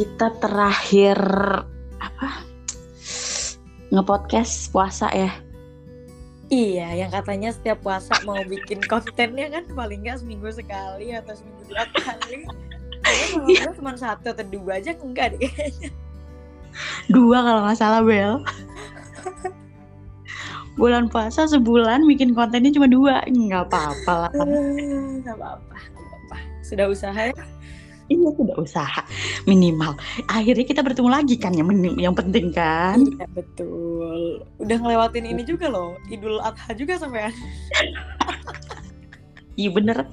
kita terakhir apa ngepodcast puasa ya Iya, yang katanya setiap puasa mau bikin kontennya kan paling nggak seminggu sekali atau seminggu dua kali. Kayaknya cuma satu atau dua aja enggak deh kayaknya. dua kalau nggak salah Bel bulan puasa sebulan bikin kontennya cuma dua nggak apa-apa lah Nggak apa-apa, nggak apa-apa. Sudah usaha ya? Iya sudah usaha minimal. Akhirnya kita bertemu lagi kan yang menim- yang penting kan. Iya betul. Udah ngelewatin ini juga loh, Idul Adha juga sampai Iya bener.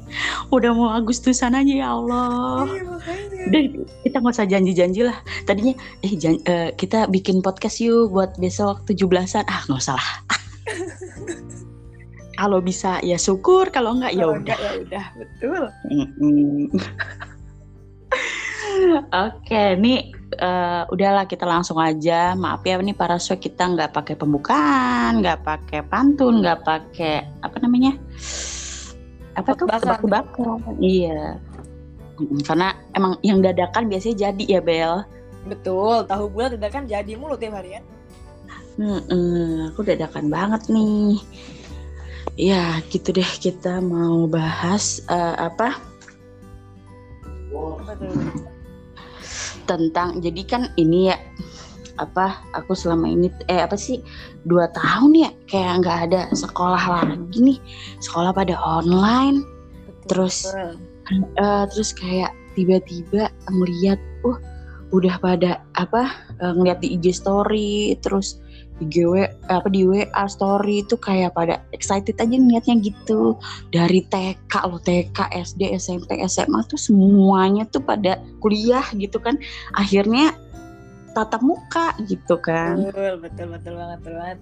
Udah mau Agustusan aja ya Allah. Iya makanya. Udah kita nggak usah janji-janji lah. Tadinya eh jan- eh, kita bikin podcast yuk buat besok 17-an. Ah nggak usah lah. Kalau bisa ya syukur, kalau enggak ya udah. ya udah, betul. Oke, nih eh, udahlah kita langsung aja. Maaf ya, nih para so kita nggak pakai pembukaan, nggak pakai pantun, nggak pakai apa namanya? Apa tuh? Tebak-tebakan. Iya. Karena emang yang dadakan biasanya jadi ya Bel. Betul, tahu bulat udah kan jadi mulu tiap hari ya. Mm-mm, aku dadakan banget nih. Ya gitu deh kita mau bahas eh, apa? Tentang jadi kan ini ya apa aku selama ini eh apa sih dua tahun ya kayak nggak ada sekolah lagi nih sekolah pada online Betul. Terus, Eh, terus kayak tiba-tiba ngeliat uh udah pada apa eh, ngeliat di IG story terus di GW apa di WA story itu kayak pada excited aja ngeliatnya gitu dari TK loh TK SD SMP SMA tuh semuanya tuh pada kuliah gitu kan akhirnya tatap muka gitu kan betul, betul, betul banget, betul banget.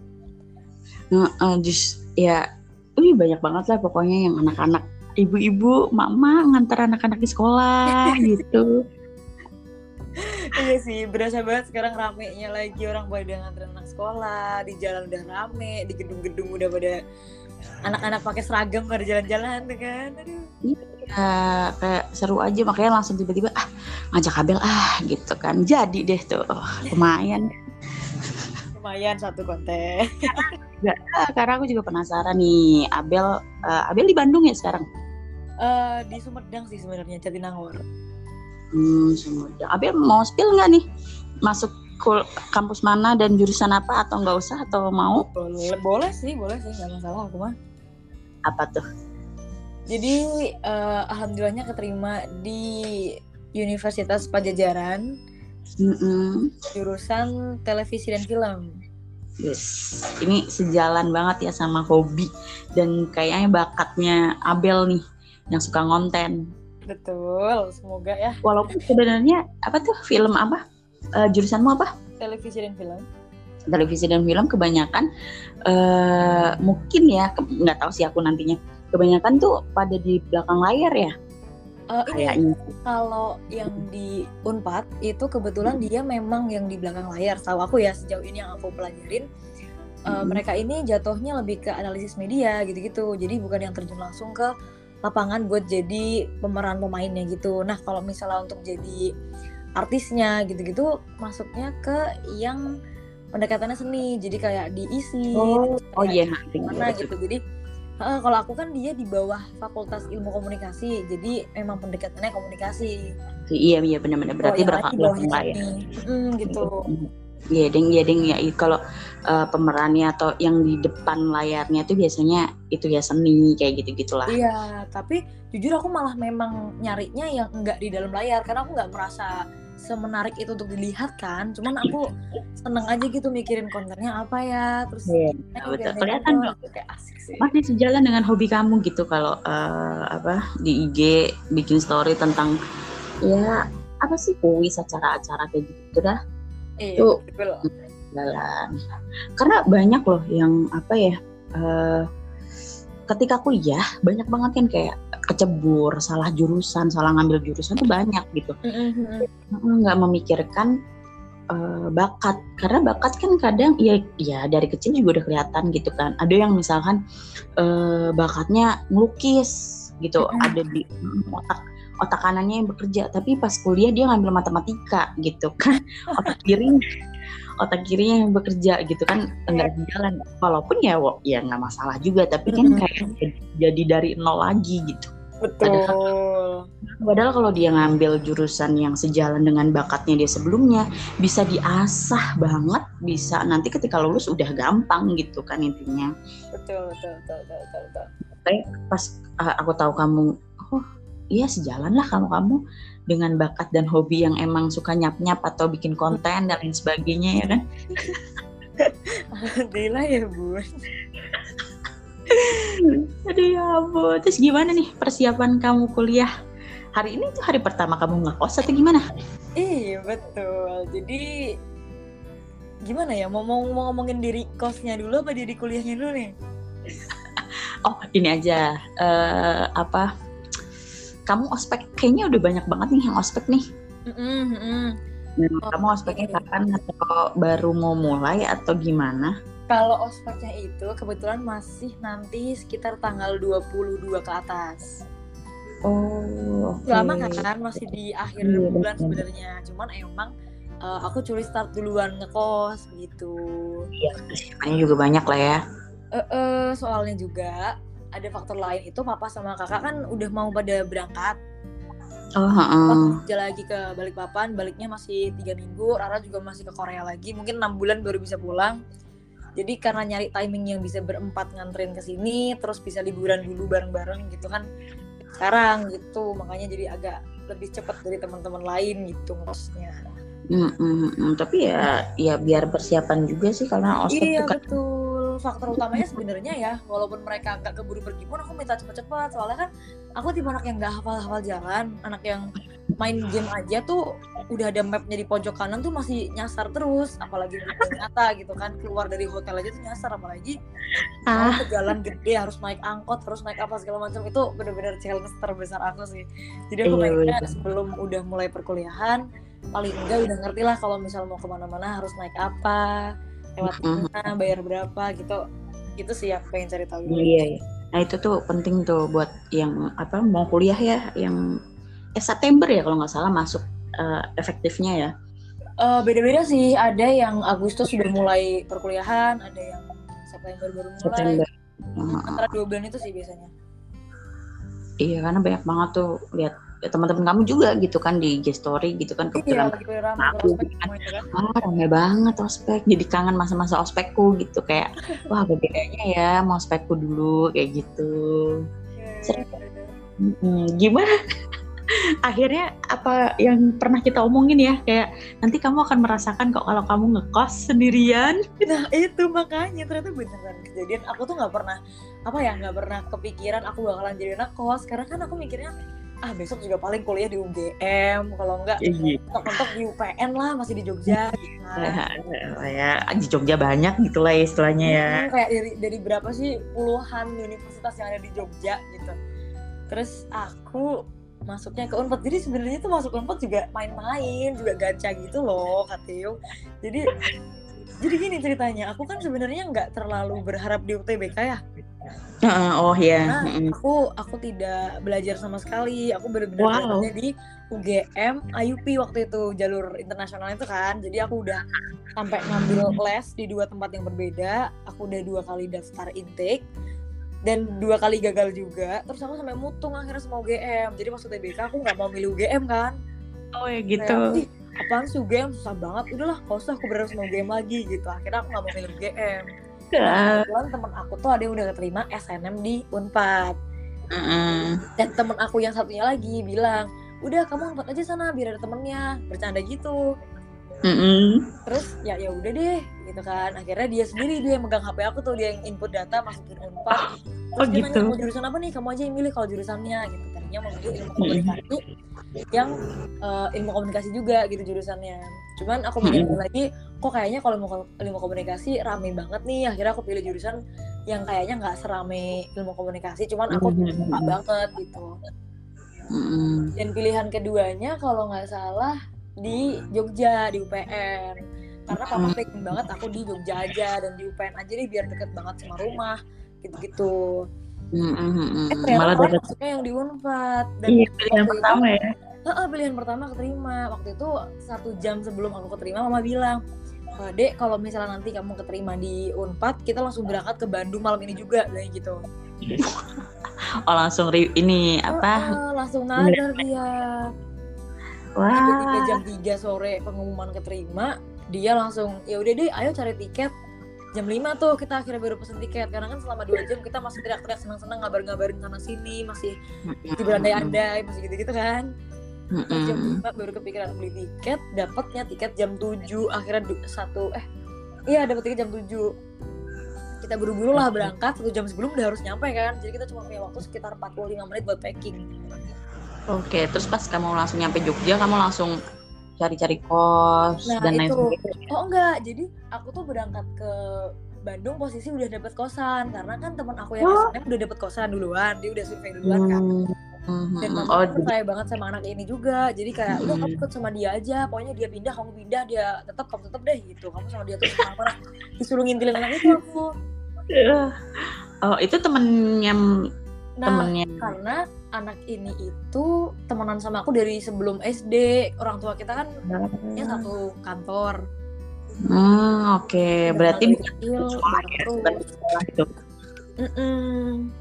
Nah, eh, just ya, wih banyak banget lah pokoknya yang anak-anak ibu-ibu, mama ngantar anak-anak di sekolah gitu. Iya sih, berasa banget sekarang ramenya lagi orang pada nganter anak sekolah, di jalan udah rame, di gedung-gedung udah pada anak-anak pakai seragam pada jalan-jalan tuh kan. Aduh. Ya, kayak seru aja makanya langsung tiba-tiba ah ngajak kabel ah gitu kan. Jadi deh tuh lumayan. Lumayan satu konten. Ah, karena aku juga penasaran nih Abel eh, Abel di Bandung ya sekarang. Eh di Sumedang sih sebenarnya Jatinangor. Hmm, Sumedang. Abel mau spill nggak nih masuk kul- kampus mana dan jurusan apa atau nggak usah atau mau Boleh, boleh sih, boleh sih, nggak masalah aku mah. apa tuh? Jadi eh, alhamdulillahnya keterima di Universitas Pajajaran Mm-mm. jurusan televisi dan film. Yes, ini sejalan banget ya sama hobi dan kayaknya bakatnya Abel nih yang suka ngonten. Betul, semoga ya Walaupun sebenarnya apa tuh film apa? Eh, jurusanmu apa? televisi dan film. Televisi dan film kebanyakan eh mungkin ya nggak tahu sih aku nantinya. Kebanyakan tuh pada di belakang layar ya ini kayaknya. kalau yang di Unpad itu kebetulan dia memang yang di belakang layar. Tahu aku ya sejauh ini yang aku pelajarin. Mhm. Mereka ini jatuhnya lebih ke analisis media gitu-gitu. Jadi bukan yang terjun langsung ke lapangan buat jadi pemeran pemainnya gitu. Nah kalau misalnya untuk jadi artisnya gitu-gitu masuknya ke yang pendekatannya seni. Jadi kayak diisi. Oh, oh iya nanti. mana gitu jadi eh, kalau aku kan dia di bawah fakultas ilmu komunikasi jadi memang pendekatannya komunikasi Iya iya benar-benar berarti belakang lain di bawahnya belakang layar. seni. Mm, gitu Iya deng, iya deng ya. Kalau eh, pemerannya atau yang di depan layarnya itu biasanya itu ya seni kayak gitu gitulah. iya tapi jujur aku malah memang nyarinya yang enggak di dalam layar karena aku nggak merasa semenarik itu untuk dilihat kan cuman aku seneng aja gitu mikirin kontennya apa ya terus Iya, eh, betul. Kelihatan dong. kayak asik sih Masih sejalan dengan hobi kamu gitu kalau eh, apa di IG bikin story tentang ya apa sih kuis acara-acara kayak gitu dah iya Tuh. betul jalan. Karena banyak loh yang apa ya eh, ketika kuliah banyak banget kan kayak kecebur, salah jurusan, salah ngambil jurusan tuh banyak gitu. Mm-mm. nggak memikirkan eh, bakat karena bakat kan kadang ya ya dari kecil juga udah kelihatan gitu kan ada yang misalkan eh, bakatnya ngelukis gitu Mm-mm. ada di otak otak kanannya yang bekerja. Tapi pas kuliah dia ngambil matematika gitu kan. Otak kirinya otak kirinya yang bekerja gitu kan. Enggak jalan. Walaupun ya ya nggak masalah juga. Tapi kan kayak jadi dari nol lagi gitu. Betul. Padahal- padahal kalau dia ngambil jurusan yang sejalan dengan bakatnya dia sebelumnya bisa diasah banget. Bisa nanti ketika lulus udah gampang gitu kan intinya. Betul betul betul betul betul, betul. pas uh, aku tahu kamu iya sejalan lah kamu kamu dengan bakat dan hobi yang emang suka nyap nyap atau bikin konten dan lain sebagainya ya kan? Alhamdulillah ya bun aduh ya ampun. Terus gimana nih persiapan kamu kuliah? Hari ini tuh hari pertama kamu ngekos atau gimana? Iya betul. Jadi gimana ya? Mau mau mau ngomongin diri kosnya dulu apa diri kuliahnya dulu nih? Oh ini aja. Eh, apa kamu ospek kayaknya udah banyak banget nih yang ospek nih mm-mm. Nah, Oh, kamu ospeknya kapan atau baru mau mulai atau gimana Kalau ospeknya itu kebetulan masih nanti sekitar tanggal 22 ke atas. oh oke Lama kan masih di akhir Iya, bulan sebenarnya. Cuman emang eh, aku curi start duluan ngekos gitu. iya persiapannya juga banyak lah ya Eh, eh, soalnya juga ada faktor lain itu papa sama kakak kan udah mau pada berangkat. oh. Pas kerja lagi ke Balikpapan, baliknya masih tiga minggu. Rara juga masih ke Korea lagi, mungkin enam bulan baru bisa pulang. Jadi karena nyari timing yang bisa berempat nganterin ke sini, terus bisa liburan dulu bareng-bareng gitu kan. Sekarang gitu, makanya jadi agak lebih cepat dari teman-teman lain gitu ngosnya. Mm, mm, mm. tapi ya ya biar persiapan juga sih karena ospek Iya tuh kan betul. Faktor utamanya sebenarnya ya, walaupun mereka nggak keburu pergi pun aku minta cepet-cepet. Soalnya kan aku tipe anak yang nggak hafal-hafal jalan, anak yang main game aja tuh udah ada mapnya di pojok kanan tuh masih nyasar terus. Apalagi di nyata gitu kan, keluar dari hotel aja tuh nyasar. Apalagi ah ke jalan gede harus naik angkot, terus naik apa segala macam itu bener-bener challenge terbesar aku sih. Jadi aku Iya, pengennya bener. sebelum udah mulai perkuliahan paling enggak udah ngerti lah kalau misal mau ke mana-mana harus naik apa lewat mana bayar berapa gitu. Itu sih aku pengen cari tahu iya, iya. nah itu tuh penting tuh buat yang apa mau kuliah ya yang eh September ya kalau nggak salah masuk eh, efektifnya ya? Eh, beda-beda sih. Ada yang Agustus sudah mulai perkuliahan ada yang September baru mulai. September. Antara dua bulan itu sih biasanya. Iya karena banyak banget tuh lihat teman-teman kamu juga gitu kan di story gitu kan iya kebetulan pada ramai Aku prospek kan. kan. Wah rame banget ospek jadi kangen masa-masa ospekku gitu kayak wah bedanya ya mau ospekku dulu kayak gitu. Seru. Mm, gimana? Akhirnya apa yang pernah kita omongin ya kayak nanti kamu akan merasakan kok kalau kamu ngekos sendirian. Nah itu makanya ternyata beneran kejadian. Aku tuh nggak pernah apa ya nggak pernah kepikiran aku bakalan jadi anak kos karena kan aku mikirnya ah besok juga paling kuliah di UGM kalau enggak mentok-mentok di UPN lah masih di Jogja gitu kan. ya di Jogja banyak gitu lah ya istilahnya ya. Hmm, kayak dari dari berapa sih puluhan universitas yang ada di Jogja gitu. Terus aku masuknya ke Unpad. Jadi sebenarnya tuh masuk Unpad juga main-main juga gacha gitu loh Kateo jadi jadi gini ceritanya aku kan sebenarnya nggak terlalu berharap di UTBK ya Heeh, oh ya Nah, Mm-mm. aku aku tidak belajar sama sekali. Aku benar-benar Wow. belajarnya di UGM IUP waktu itu jalur internasional itu kan. Jadi aku udah sampai ngambil les di dua tempat yang berbeda. Aku udah dua kali daftar intake dan dua kali gagal juga. Terus aku sampai mutung akhirnya sama UGM jadi pas UTBK aku nggak mau milih UGM kan. Oh ya gitu. "Ih, apaan sih UGM susah banget. Udahlah gak usah aku berharap sama UGM lagi gitu. Akhirnya aku nggak mau milih UGM kebetulan temen aku tuh ada yang udah keterima SNM di Unpad. Heeh. dan temen aku yang satunya lagi bilang udah kamu angkat aja sana biar ada temennya. Bercanda gitu. Heeh. terus ya ya udah deh gitu kan. Akhirnya dia sendiri dia yang megang HP aku tuh dia yang input data masukin unpad. Terus Oh, dia gitu. nanya mau jurusan apa nih? Kamu aja yang milih kalau jurusannya gitu. Tadinya mau milih ilmu komunikasi yang eh, ilmu komunikasi juga gitu jurusannya. Cuman aku mikir lagi kok kayaknya kalau ilmu, ilmu komunikasi rame banget nih. Akhirnya aku pilih jurusan yang kayaknya nggak serame ilmu komunikasi cuman aku suka banget gitu. Heeh. dan pilihan keduanya kalau nggak salah di Jogja di UPN karena papa pengen banget aku di Jogja aja dan di UPN aja deh biar deket banget sama rumah gitu-gitu Mm-mm. eh ternyata Malah dapat yang di Unpad dan iya pilihan pertama ya. itu, "Heeh, pilihan pertama keterima waktu itu satu jam sebelum aku keterima mama bilang "Eh, dek kalau misalnya nanti kamu keterima di Unpad kita langsung berangkat ke Bandung malam ini juga kayak gitu Oh langsung ini apa? Heeh, langsung nadar dia Wah. tiba-tiba jam 3 sore pengumuman keterima dia langsung ya udah deh ayo cari tiket jam 5 tuh kita akhirnya baru pesen tiket. Karena kan selama dua jam kita masih teriak-teriak senang-senang ngabar-ngabarin sana sini masih di berandai-andai masih gitu-gitu kan. Terus jam Mm-mm. 5 baru kepikiran beli tiket dapatnya tiket jam 7 akhirnya satu eh iya dapat tiket jam 7 kita buru-buru lah berangkat satu jam sebelum udah harus nyampe kan. Jadi kita cuma punya waktu sekitar 45 menit buat packing. Oke, terus pas kamu langsung nyampe Jogja, kamu langsung cari-cari kos Nah, dan lain sebagainya. Oh enggak, jadi aku tuh berangkat ke Bandung posisi udah dapet kosan karena kan teman aku yang Oh. SNM udah dapet kosan duluan, dia udah survei duluan kan. Hmm, Dan hmm, mama Oh, aku percaya banget sama anak ini juga, jadi kayak udah kamu Hmm. ikut sama dia aja, pokoknya dia pindah kamu pindah, dia tetap kamu tetap deh gitu, kamu sama dia terus mana disuruh ngintilin anak itu aku. oh itu temennya Nah, temennya. karena anak ini itu temenan sama aku dari sebelum SD, orang tua kita kan ya satu kantor. Hmm, oke. Berarti Dari bukan kecil, sekolah ya, sekolah itu. Mm-mm.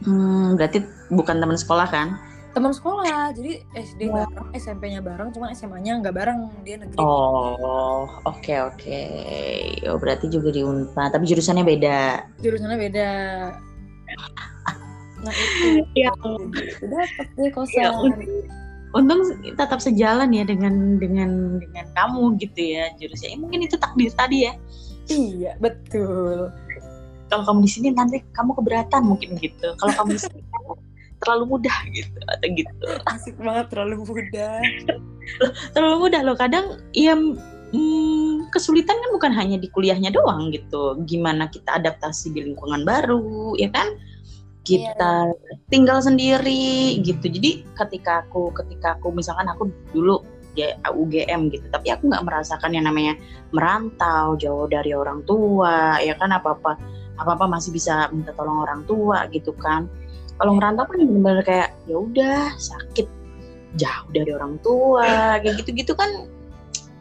Hmm, berarti bukan teman sekolah kan? teman sekolah jadi SD Ya. bareng SMP-nya bareng cuman SMA-nya nggak bareng dia negeri Oh, oke oke. Oh, berarti juga di Unpad, tapi jurusannya beda. jurusannya beda nah itu Ya. udah dapet deh kosan Ya, Untung tetap sejalan ya dengan dengan dengan kamu gitu ya jurusnya. Eh, mungkin itu takdir tadi ya. iya betul Kalau kamu di sini nanti kamu keberatan mungkin gitu. Kalau kamu di sini terlalu mudah gitu atau gitu. asik banget terlalu muda Terlalu mudah loh. Kadang ya hmm, kesulitan kan bukan hanya di kuliahnya doang gitu. Gimana kita adaptasi di lingkungan baru, ya kan? Kita tinggal sendiri gitu. Jadi ketika aku ketika aku misalkan aku dulu ya UGM gitu, tapi aku nggak merasakan yang namanya merantau jauh dari orang tua, ya kan apa-apa apa-apa masih bisa minta tolong orang tua gitu kan. Kalau merantau kan benar-benar kayak ya udah sakit jauh dari orang tua kayak gitu-gitu kan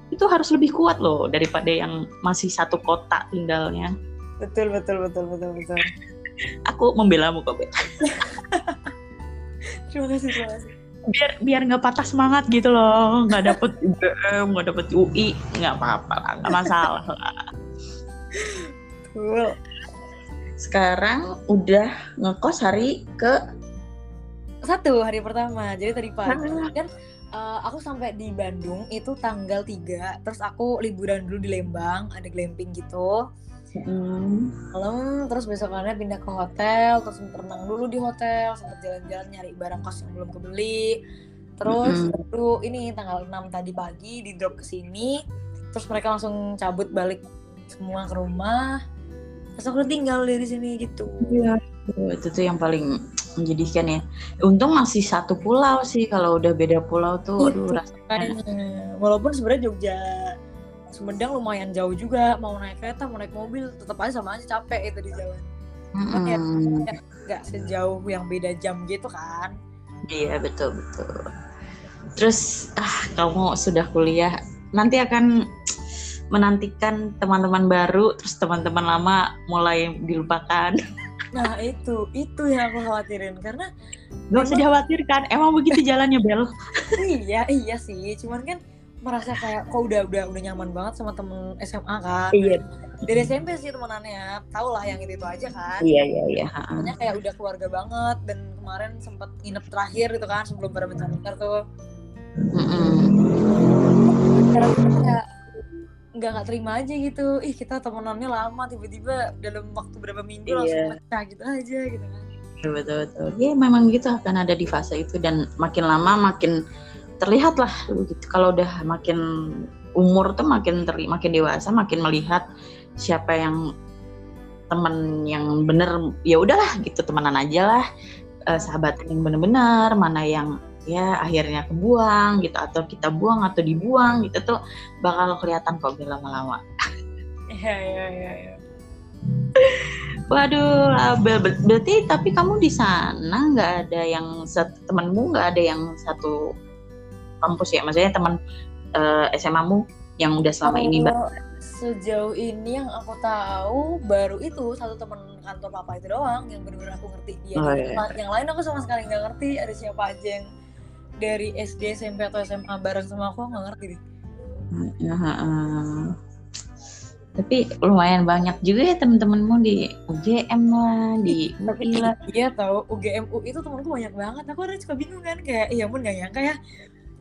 itu harus lebih kuat loh daripada yang masih satu kota tinggalnya. betul betul betul betul betul Aku membelamu kok, Be. terima kasih terima kasih biar biar nggak patah semangat gitu loh nggak dapet UGM nggak dapet UI nggak apa-apa lah nggak masalah lah. Betul. sekarang udah ngekos hari ke satu hari pertama jadi tadi pagi Ah. kan eh, aku sampai di Bandung itu tanggal 3 terus aku liburan dulu di Lembang ada glamping gitu Hmm, malam terus besokannya pindah ke hotel terus berenang dulu di hotel sempat jalan-jalan nyari barang kos yang belum kebeli. Terus Mm-mm. baru ini tanggal 6 tadi pagi di drop ke sini. Terus mereka langsung cabut balik semua ke rumah. Terus aku tinggal di sini gitu. Iya. itu tuh yang paling menjadikan ya. Untung masih satu pulau sih kalau udah beda pulau tuh aduh rasanya. Kayaknya. walaupun sebenarnya Jogja Sumedang lumayan jauh juga mau naik kereta mau naik mobil tetap aja sama aja capek itu di jalan Mm-mm. nggak sejauh yang beda jam gitu kan Iya betul betul. Terus ah kamu sudah kuliah nanti akan menantikan teman-teman baru terus teman-teman lama mulai dilupakan. Nah itu, itu yang aku khawatirin karena Gak usah dikhawatirkan, emang begitu jalannya Bel. iya iya sih, cuman kan merasa kayak kok udah udah udah nyaman banget sama temen SMA kan. Iya. Dari SMP sih temenannya, tau lah yang itu itu aja kan. Iya iya iya. Pokoknya kayak udah keluarga banget dan kemarin sempet nginep terakhir gitu kan sebelum pada bentar tuh. Kayak nggak nggak terima aja gitu. Ih kita temenannya lama tiba-tiba dalam waktu berapa minggu langsung Iya. pecah gitu aja gitu kan. Betul betul betul. Ya memang gitu akan ada di fase itu dan makin lama makin terlihat lah begitu. Kalau udah makin umur tuh makin terli makin dewasa makin melihat siapa yang teman yang bener ya udahlah gitu temenan aja lah Eh, sahabat yang bener-bener mana yang ya akhirnya kebuang gitu atau kita buang atau dibuang gitu tuh bakal kelihatan kok lama-lama. Iya iya iya. iya. Waduh, ber- ber- berarti tapi kamu di sana nggak ada yang temanmu nggak ada yang satu kampus ya? Maksudnya teman eh, SMA-mu yang udah selama ini mbak? Kalau sejauh ini yang aku tahu baru itu satu teman kantor papa itu doang yang benar-benar aku ngerti dia. Oh, iya. Yang lain aku sama sekali nggak ngerti ada siapa aja yang dari SD, SMP atau SMA bareng sama aku nggak ngerti deh. Ya, heeh. Tapi lumayan banyak juga ya teman-temanmu di UGM lah, di UI lah. iya tahu UGM UI itu temanku banyak banget. Aku ada suka bingung kan kayak iya pun nggak nyangka ya.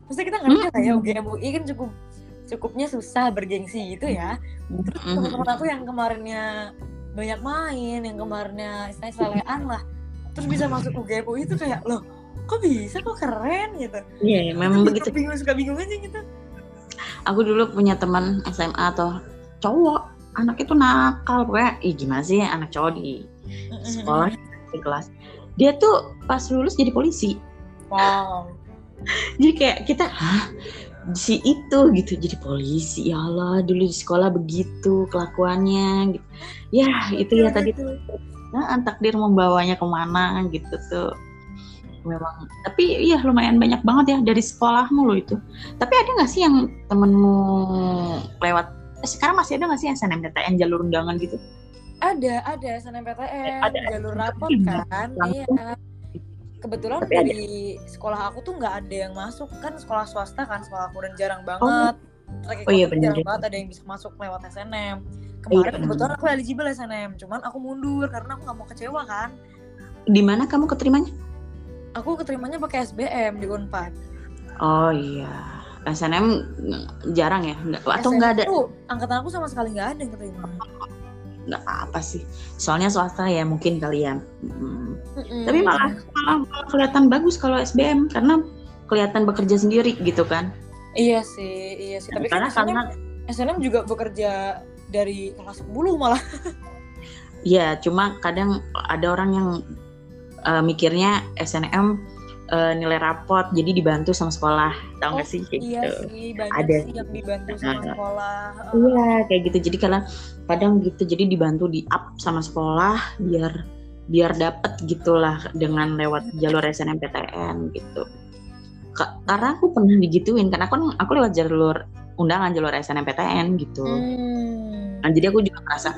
Maksudnya kita ngerti lah ya. UGM UI kan cukup cukupnya susah bergengsi gitu ya. Terus teman-teman aku yang kemarinnya banyak main, yang kemarinnya istilahnya selelean lah, terus bisa masuk UGM UI itu kayak loh kok bisa kok keren gitu. Iya, memang Aku begitu. bingung suka bingung aja gitu. Aku dulu punya teman SMA atau cowok, anak itu nakal pokoknya. Ih gimana sih anak cowok di sekolah di kelas. Dia tuh pas lulus jadi polisi. Wow. Jadi kayak kita, hah? Si itu gitu jadi polisi. Ya Allah, dulu di sekolah begitu kelakuannya gitu. Ya, itu ya tadi Gitu. nah, takdir membawanya ke mana gitu tuh memang tapi iya lumayan banyak banget ya dari sekolahmu lo itu tapi ada nggak sih yang temenmu lewat eh, sekarang masih ada nggak sih SNMPTN jalur undangan gitu Ada, ada SNMPTN, Ada. jalur rapot Iya, kan. Iya. Kebetulan Tapi ada. dari sekolah aku tuh nggak ada yang masuk kan sekolah swasta kan sekolah aku dan jarang banget. Trek Oh iya, bener jarang banget ada yang bisa masuk lewat SNM. Iya, Kemarin bener. kebetulan aku eligible SNM, cuman aku mundur karena aku nggak mau kecewa kan. di mana kamu keterimanya Aku keterimanya pakai SBM di Unpad. oh iya SNM jarang ya nggak atau nggak ada tuh angkatan aku sama sekali nggak ada yang keterima. Nggak apa sih soalnya swasta ya mungkin kalian Hmm. Mm-mm. tapi malah, malah malah kelihatan bagus kalau SBM karena kelihatan bekerja sendiri gitu kan Iya sih, iya sih. Tapi kan karena SNM, karena SNM juga bekerja dari kelas 10 malah. Ya, cuma kadang ada orang yang uh, mikirnya SNM uh, nilai rapot, jadi dibantu sama sekolah, tau nggak Oh, sih? Kayak Iya gitu. sih, Ada sih yang dibantu sama Nah. sekolah. Iya, kayak gitu. Jadi kadang kadang gitu, jadi dibantu di up sama sekolah biar biar dapet gitulah dengan lewat jalur SNMPTN gitu. Ka- karena aku pernah digituin, karena aku aku lewat jalur undangan jalur SNMPTN gitu. Hmm. Nah, jadi aku juga merasa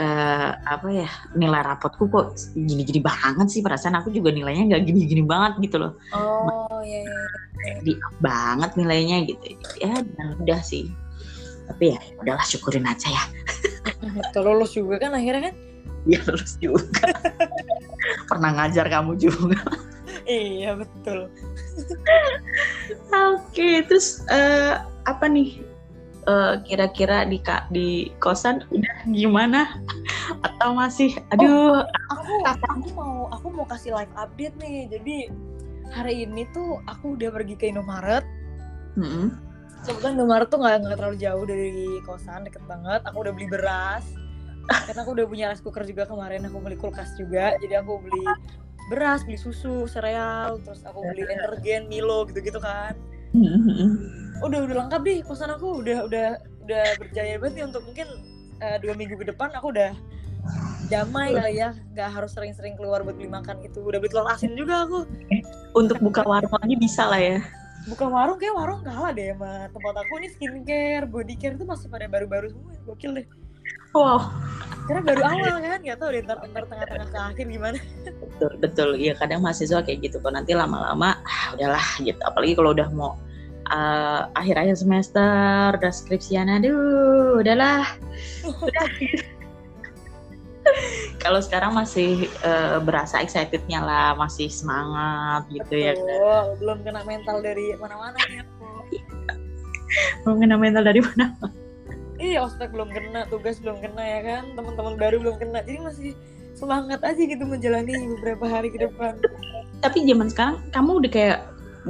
eh, apa ya nilai rapotku kok gini-gini banget sih perasaan aku juga nilainya nggak gini-gini banget gitu loh. Oh, iya iya. di up banget nilainya gitu. Ya dan udah sih. Tapi ya udahlah syukurin aja ya. Tuh lulus juga kan akhirnya kan? dia lulus juga. Pernah ngajar kamu juga. Iya, betul. oke terus eh, apa nih Eh, kira-kira di di kosan udah gimana atau masih aduh Aku aku mau aku mau kasih live update nih. Jadi hari ini tuh aku udah pergi ke Indomaret. Kebetulan Indomaret tuh nggak nggak terlalu jauh dari kosan, deket banget. Aku udah beli beras. Karena aku udah punya rice cooker juga kemarin. Aku beli kulkas juga. Jadi aku beli beras, beli susu, sereal, terus aku beli energen, Milo gitu-gitu kan. Mm-mm. Udah udah lengkap deh kosan aku. Udah udah udah berjaya banget nih untuk mungkin eh, dua minggu ke depan aku udah damai kali ya. Nggak harus sering-sering keluar buat beli makan gitu. Udah beli telur asin juga aku. Untuk buka warung lagi bisa lah ya. Buka warung kayak warung kalah deh sama tempat aku. Ini skincare body care itu masih pada baru-baru semua. Gokil deh. Wow. Karena baru awal kan nggak tahu deh ntar, ntar tengah-tengah ke akhir gimana. Betul betul. Ya kadang mahasiswa kayak gitu kok. Nanti lama-lama ah, udahlah gitu. Apalagi kalau udah mau uh, akhir-akhir semester udah skripsian aduh udahlah. Udah kalau sekarang masih uh, berasa excitednya lah masih semangat gitu ya. Kan Betul, belum kena mental dari mana-mana aku. Mau kena mental dari mana iya ospek belum kena tugas belum kena ya kan? Teman-teman baru belum kena jadi masih semangat aja gitu menjalani beberapa hari ke depan. Tapi zaman sekarang kamu udah kayak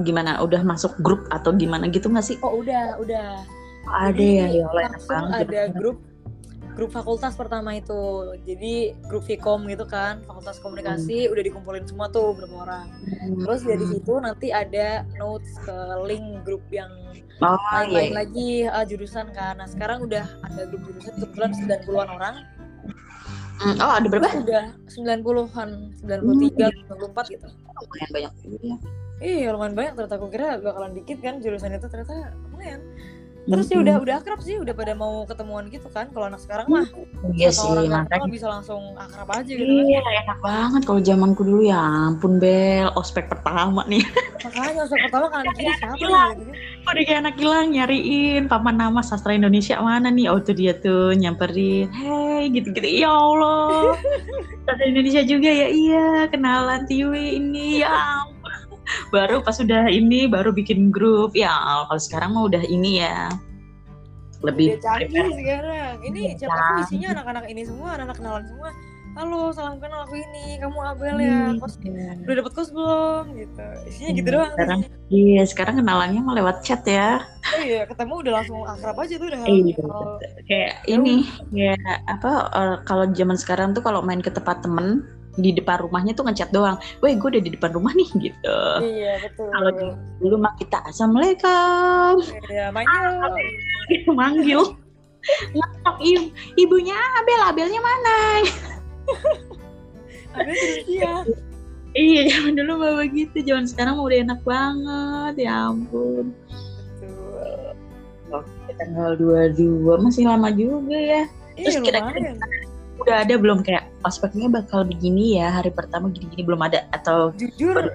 gimana udah masuk grup atau gimana gitu nggak sih oh udah udah ada ya ya langsung banget ada grup grup fakultas pertama itu jadi grup Vkom gitu kan fakultas komunikasi udah dikumpulin semua tuh berapa orang terus dari Hmm. situ nanti ada notes ke link grup yang oh, lain-lain iya. lagi ah, jurusan kan nah sekarang udah ada grup jurusan kebetulan 90-an orang Hmm, oh ada berapa? Udah 90-an, 93, 94 gitu. Lumayan banyak juga ya. Iya lumayan banyak ternyata aku kira bakalan dikit kan jurusan itu ternyata lumayan. Terus ya udah udah akrab sih, udah pada mau ketemuan gitu kan. Kalau anak sekarang mah Iya sih, orang makanya. bisa langsung akrab aja gitu kan. Iya, enak banget kalau zamanku dulu ya ampun Bel, ospek pertama nih. Makanya usah pertama kanan kiri siapa Gila. gitu kan. Udah kayak anak hilang nyariin papan nama sastra Indonesia mana nih? Oh itu dia tuh nyamperin. Hei gitu-gitu. Ya Allah. sastra Indonesia juga ya iya kenalan Tiwi ini ya ampun. Baru pas udah ini baru bikin grup. Ya kalau sekarang mah udah ini ya. Lebih Udah canggih sekarang. Ini canggih. isinya anak-anak ini semua, anak-anak kenalan semua. Halo, salam kenal aku ini. Kamu Abel ya? Kos Iya. udah dapet kos belum? Gitu. Isinya gitu Hmm, doang. sekarang-. Iya, sekarang kenalannya mau lewat chat ya. Oh iya, ketemu udah langsung akrab aja tuh udah. Iya. Kayak Ya ini, ya apa eh, kalau zaman sekarang tuh kalau main ke tempat temen di depan rumahnya tuh ngechat doang. Weh, gue udah di depan rumah nih gitu. Iya betul. Kalau dulu, mah kita assalamualaikum, Iya yuk. manggil, ngetok ibu, ibunya Abel, Abelnya mana? Abel terus dia. Iya, zaman dulu mah begitu, zaman sekarang mah udah enak banget, ya ampun. Betul. Oke, tanggal 22 masih lama juga ya. Terus Iya kira-kira lumayan. Udah ada belum kayak ospeknya bakal begini ya hari pertama gini-gini belum ada atau Jujur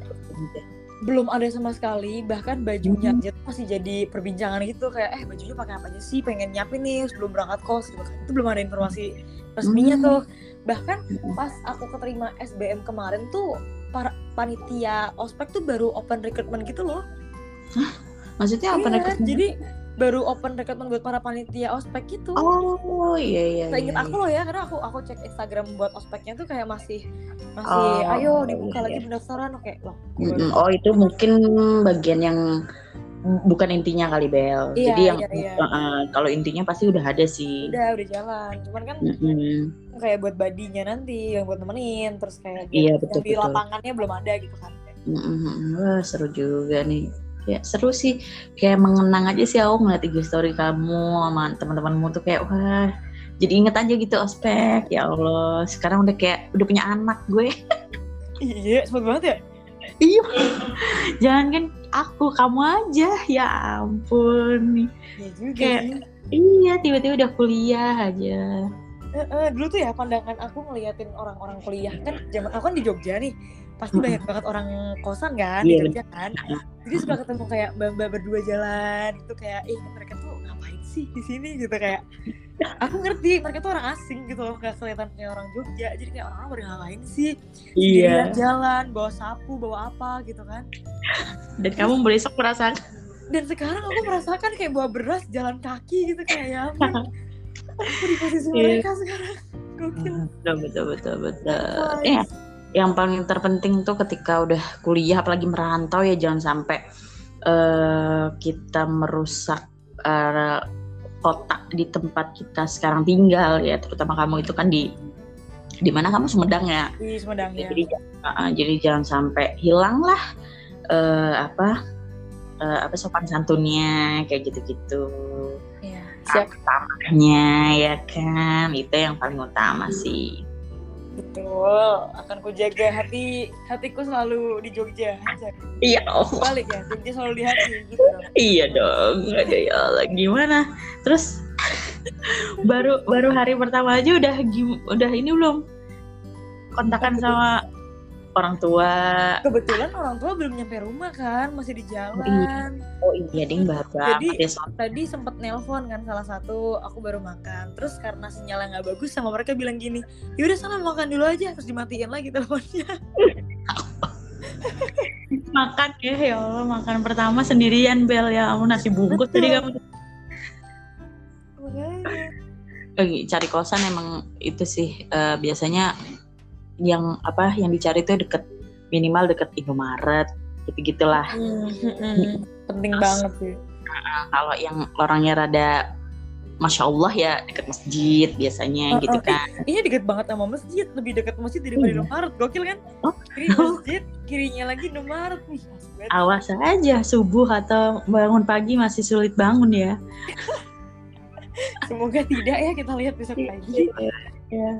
belum ada sama sekali bahkan bajunya Hmm. aja tuh masih jadi perbincangan gitu kayak eh bajunya pakai apa aja sih pengen nyiapin nih sebelum berangkat kos gitu kan itu belum ada informasi resminya Hmm. tuh bahkan Hmm. pas aku keterima SBM kemarin tuh para panitia ospek tuh baru open recruitment gitu loh maksudnya apa Iya, rekrutmen? jadi baru open recruitment buat para panitia ospek gitu Oh iya iya. Seinget iya, aku loh ya, karena aku aku cek Instagram buat ospeknya tuh kayak masih masih Oh, ayo dibuka iya, lagi iya. pendaftaran oke loh. iya. Mm-mm. Oh itu mungkin bagian yang bukan intinya kali Bel. Iya, Jadi yang iya, iya. uh, kalau intinya pasti udah ada sih. Udah udah jalan, cuman kan Mm-mm. kayak buat badinya nanti yang buat nemenin terus kayak Iya, yang betul, di betul. lapangannya belum ada gitu kan. Mm-mm. Wah seru juga nih. Ya seru sih. Kayak mengenang aja sih aku ngeliat IG story kamu sama teman-temanmu tuh kayak wah. Jadi inget aja gitu ospek ya Allah. Sekarang udah kayak udah punya anak gue. Iya, sempet banget ya. Iya. Jangan kan aku, kamu aja. Ya ampun. Iya juga Kayak-. Iya, tiba-tiba udah kuliah aja. Eh, eh, dulu tuh ya pandangan aku ngeliatin orang-orang kuliah kan zaman aku kan di Jogja nih pasti banyak banget orang kosan kan di Iya, Jogja kan. Jadi suka ketemu kayak mbak-mbak berdua jalan gitu kayak ih mereka tuh ngapain sih di sini? Gitu kayak aku ngerti mereka tuh orang asing gitu loh kayak kelihatan kayak orang Jogja jadi kayak orang-orang pada ngapain sih? Sendirian jalan bawa sapu bawa apa gitu kan. Dan kamu besok merasakan. dan sekarang aku merasakan kayak bawa beras jalan kaki gitu kayak ya aku di posisi Iya. mereka sekarang gokil Betul, betul, betul, betul. Guys. Ya, yang paling terpenting tuh ketika udah kuliah, apalagi merantau ya jangan sampai eh, kita merusak eh, kota di tempat kita sekarang tinggal ya. Terutama kamu itu kan di di mana kamu Sumedang ya. di Sumedang ya Jadi, uh, jadi jangan sampai hilang lah eh, apa eh, apa sopan santunnya kayak gitu-gitu. Siap. Utamanya ya kan? Itu yang paling utama sih. betul. Akan ku jaga hati hatiku selalu di Jogja Iya. Oh, balik ya Jogja selalu di hati gitu iya dong. Ada ya Allah gimana? Terus baru baru hari pertama aja udah udah ini belum? Kontakan sama orang tua. kebetulan orang tua belum nyampe rumah kan masih di jalan. Oh iya ding baru Jadi- banget ya soal- tadi sempet nelpon kan salah satu aku baru makan. Terus karena sinyalnya nggak bagus sama mereka bilang gini yaudah sana makan dulu aja terus dimatiin lagi teleponnya. Makan ya ya Allah makan pertama sendirian Bel. Ya ampun nasi bungkus tadi kamu. Lagi cari kosan emang itu sih eh, biasanya yang apa yang dicari tuh deket minimal deket Indomaret gitu gitulah Hmm, hmm, hmm. penting banget sih. kalau yang orangnya rada masya Allah ya deket masjid biasanya Oh, gitu oh, kan. ini deket banget sama masjid lebih deket masjid daripada Iya. Indomaret gokil kan? Oh. kiri masjid kirinya lagi Indomaret nih awas aja subuh atau bangun pagi masih sulit bangun ya. Semoga tidak ya kita lihat besok pagi ya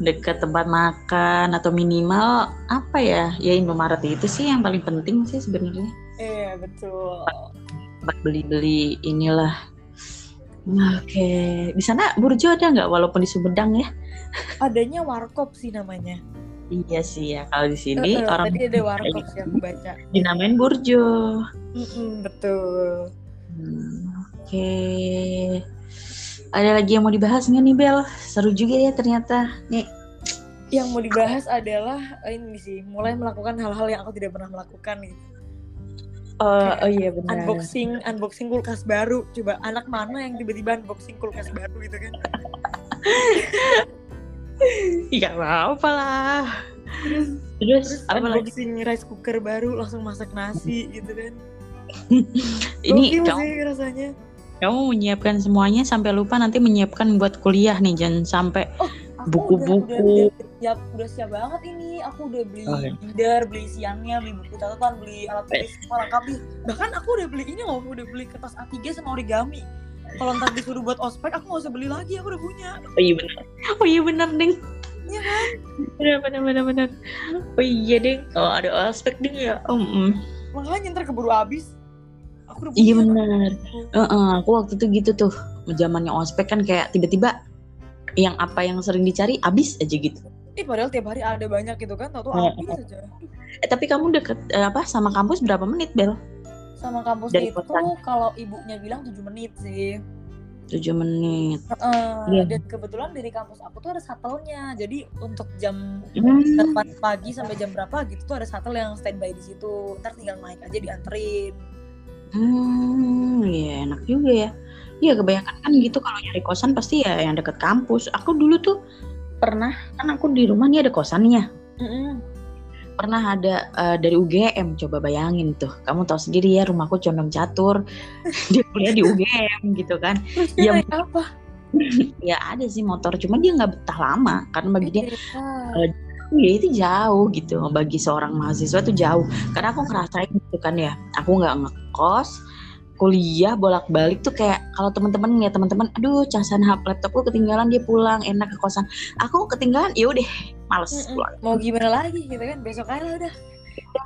dekat tempat makan atau minimal apa ya ya Indomaret itu sih yang paling penting sih sebenarnya Iya betul. tempat beli-beli inilah oke di sana burjo ada nggak walaupun di Sumedang ya Adanya warkop sih namanya. iya sih ya kalau di sini eh, orang tadi ada warkop sih aku baca. dinamain burjo Mm-mm, betul. Hmm, oke ada lagi yang mau dibahas nggak nih Bel seru juga ya ternyata nih Yang mau dibahas adalah eh, ini sih, mulai melakukan hal-hal yang aku tidak pernah melakukan gitu. oh, oh iya benar Unboxing, unboxing kulkas baru. Coba anak mana yang tiba-tiba unboxing kulkas baru gitu kan? Iya apa lah. Terus, Terus, terus apa lagi? unboxing rice cooker baru langsung masak nasi gitu kan? Ini Gokil sih rasanya. Kamu menyiapkan semuanya sampai lupa nanti menyiapkan buat kuliah nih jangan sampai Aku Buku-buku. udah, udah, udah siap udah siap banget ini aku udah beli Oh, iya. binder beli siangnya beli buku catatan beli alat tulis semua lengkap nih bahkan aku udah beli ini loh udah beli kertas A3 sama origami kalau ntar disuruh buat ospek aku nggak usah beli lagi aku udah punya oh iya benar. Oh iya benar ding. Iya kan? Benar benar benar. Oh iya ding. Oh ada aspek ding ya. Oh, mm. makanya ntar keburu habis aku Iya benar. Heeh, aku waktu itu gitu tuh. Zamannya ospek kan kayak tiba-tiba yang apa yang sering dicari habis aja gitu. Ih padahal tiap hari ada banyak gitu kan tau tuh Oh, habis aja Eh, tapi kamu deket eh, apa sama kampus berapa menit Bel? sama kampus Dari itu kalau ibunya bilang 7 menit sih 7 menit. Heeh, Iya. dan kebetulan dari kampus aku tuh ada shuttle-nya jadi untuk jam Hmm. 8 pagi sampai jam berapa gitu tuh ada shuttle yang standby di situ ntar tinggal naik aja dianterin Hmm, iya enak juga ya. Iya kebanyakan kan gitu kalau nyari kosan pasti ya yang deket kampus. Aku dulu tuh pernah kan aku di rumah nih ada kosannya. Pernah ada eh, dari UGM coba bayangin tuh. Kamu tahu sendiri ya rumahku condong catur. dia kuliah di UGM gitu kan. terus Ya, naik apa Ya ada sih motor cuma dia nggak betah lama karena bagi dia Iya. Ya itu jauh gitu. Bagi seorang mahasiswa tuh jauh. Karena aku ngerasain gitu kan ya. Aku nggak ngekos kuliah bolak-balik tuh kayak kalau teman-teman ya teman-teman aduh casan hap laptopku ketinggalan dia pulang enak ke kosan. Aku ketinggalan ya udah males Mm-mm. pulang mau gimana lagi gitu kan? Besok aja udah.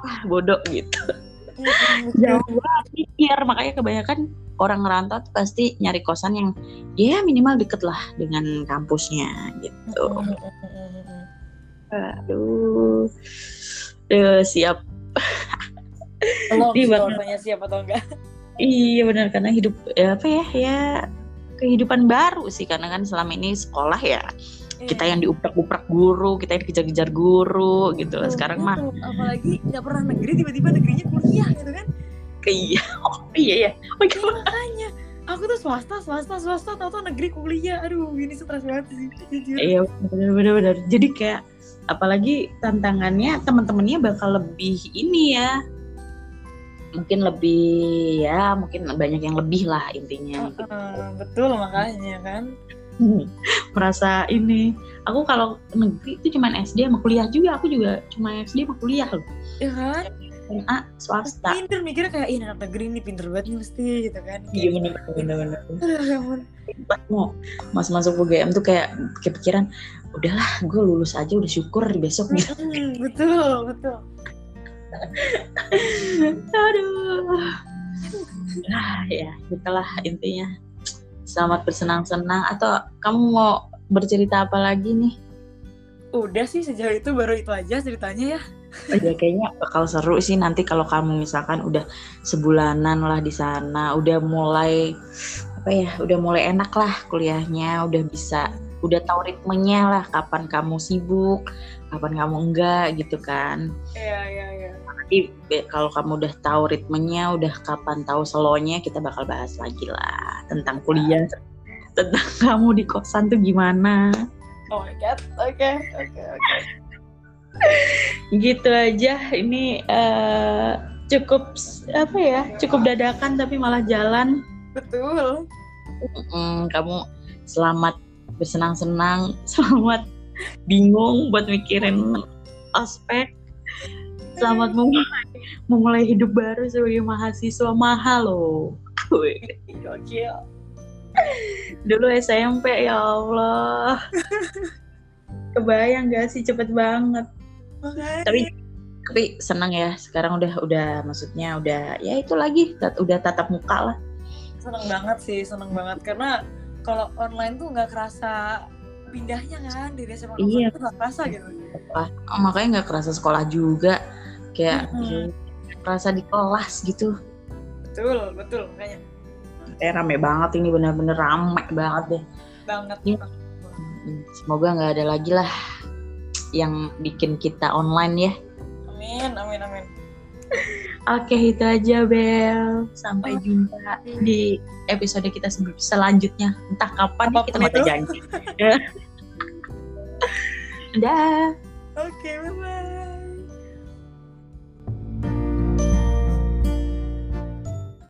Ah, bodoh gitu. Jauh banget mikir. Makanya kebanyakan orang ngerantau tuh pasti nyari kosan yang ya minimal deket lah dengan kampusnya gitu. Mm-mm. Aduh. Duh, siap. Lo Di sih jawabannya siapa atau enggak? Iya benar karena hidup ya apa ya ya kehidupan baru sih karena kan selama ini sekolah ya kita yang diuprak-uprak guru kita yang dikejar-kejar guru gitu. Betul, sekarang mah apalagi nggak pernah negeri tiba-tiba negerinya kuliah gitu kan? Iya oh, iya ya oh, Iya, makanya aku tuh swasta swasta swasta tau tau negeri kuliah. Aduh ini stres banget sih iya benar-benar benar. Jadi kayak apalagi tantangannya teman-temannya bakal lebih ini ya. Mungkin lebih ya mungkin banyak yang lebih lah intinya gitu. Heeh, betul makanya kan. Merasa ini aku kalau negeri itu cuman SD sama kuliah juga aku juga cuma SD sama kuliah loh. Ya kan SMA swasta. Pinter mikirnya kayak ini anak negeri ini pinter banget nih mesti gitu kan. Iya bener bener bener Aduh, ya ampun. pas mau mas masuk UGM tuh kayak kepikiran udahlah gue lulus aja udah syukur besok. Gitu betul betul. Aduh. Ah ya itulah intinya. Selamat bersenang-senang. Atau kamu mau bercerita apa lagi nih? Udah sih sejauh itu baru itu aja ceritanya ya ya kayaknya bakal seru sih nanti kalau kamu misalkan udah sebulanan lah di sana, udah mulai apa ya, udah mulai enak lah kuliahnya, udah bisa, udah tahu ritmenya lah kapan kamu sibuk, kapan kamu enggak gitu kan. iya iya iya Nanti kalau kamu udah tahu ritmenya, udah kapan tahu slow-nya, kita bakal bahas lagi lah tentang kuliah, tentang kamu di kosan tuh gimana. oh my god oke oke oke gitu aja. Ini eh, cukup apa ya cukup dadakan tapi malah jalan. Betul. Mm, kamu selamat bersenang-senang selamat bingung buat mikirin ospek. Selamat memulai memulai hidup baru sebagai mahasiswa mahal loh. Dulu SMP ya Allah. Kebayang gak sih cepet banget Makanya. tapi tapi senang ya sekarang udah udah maksudnya udah ya itu lagi tat- udah tatap muka lah. Seneng banget sih seneng banget. Karena kalau online tuh nggak kerasa pindahnya kan dari SMA ke Iya. tuh nggak kerasa gitu. Oh, makanya nggak kerasa sekolah juga. Kayak Mm-mm. kerasa di kelas gitu. Betul betul makanya. Kayak rame banget ini bener-bener rame banget deh. Banget. Mm, semoga nggak ada lagi lah yang bikin kita online ya amin amin amin Oke itu aja Bel. Sampai Oke. jumpa di episode kita se- selanjutnya. Entah kapan ya, kita Apa pun ada itu. janji. Dah. oke bye bye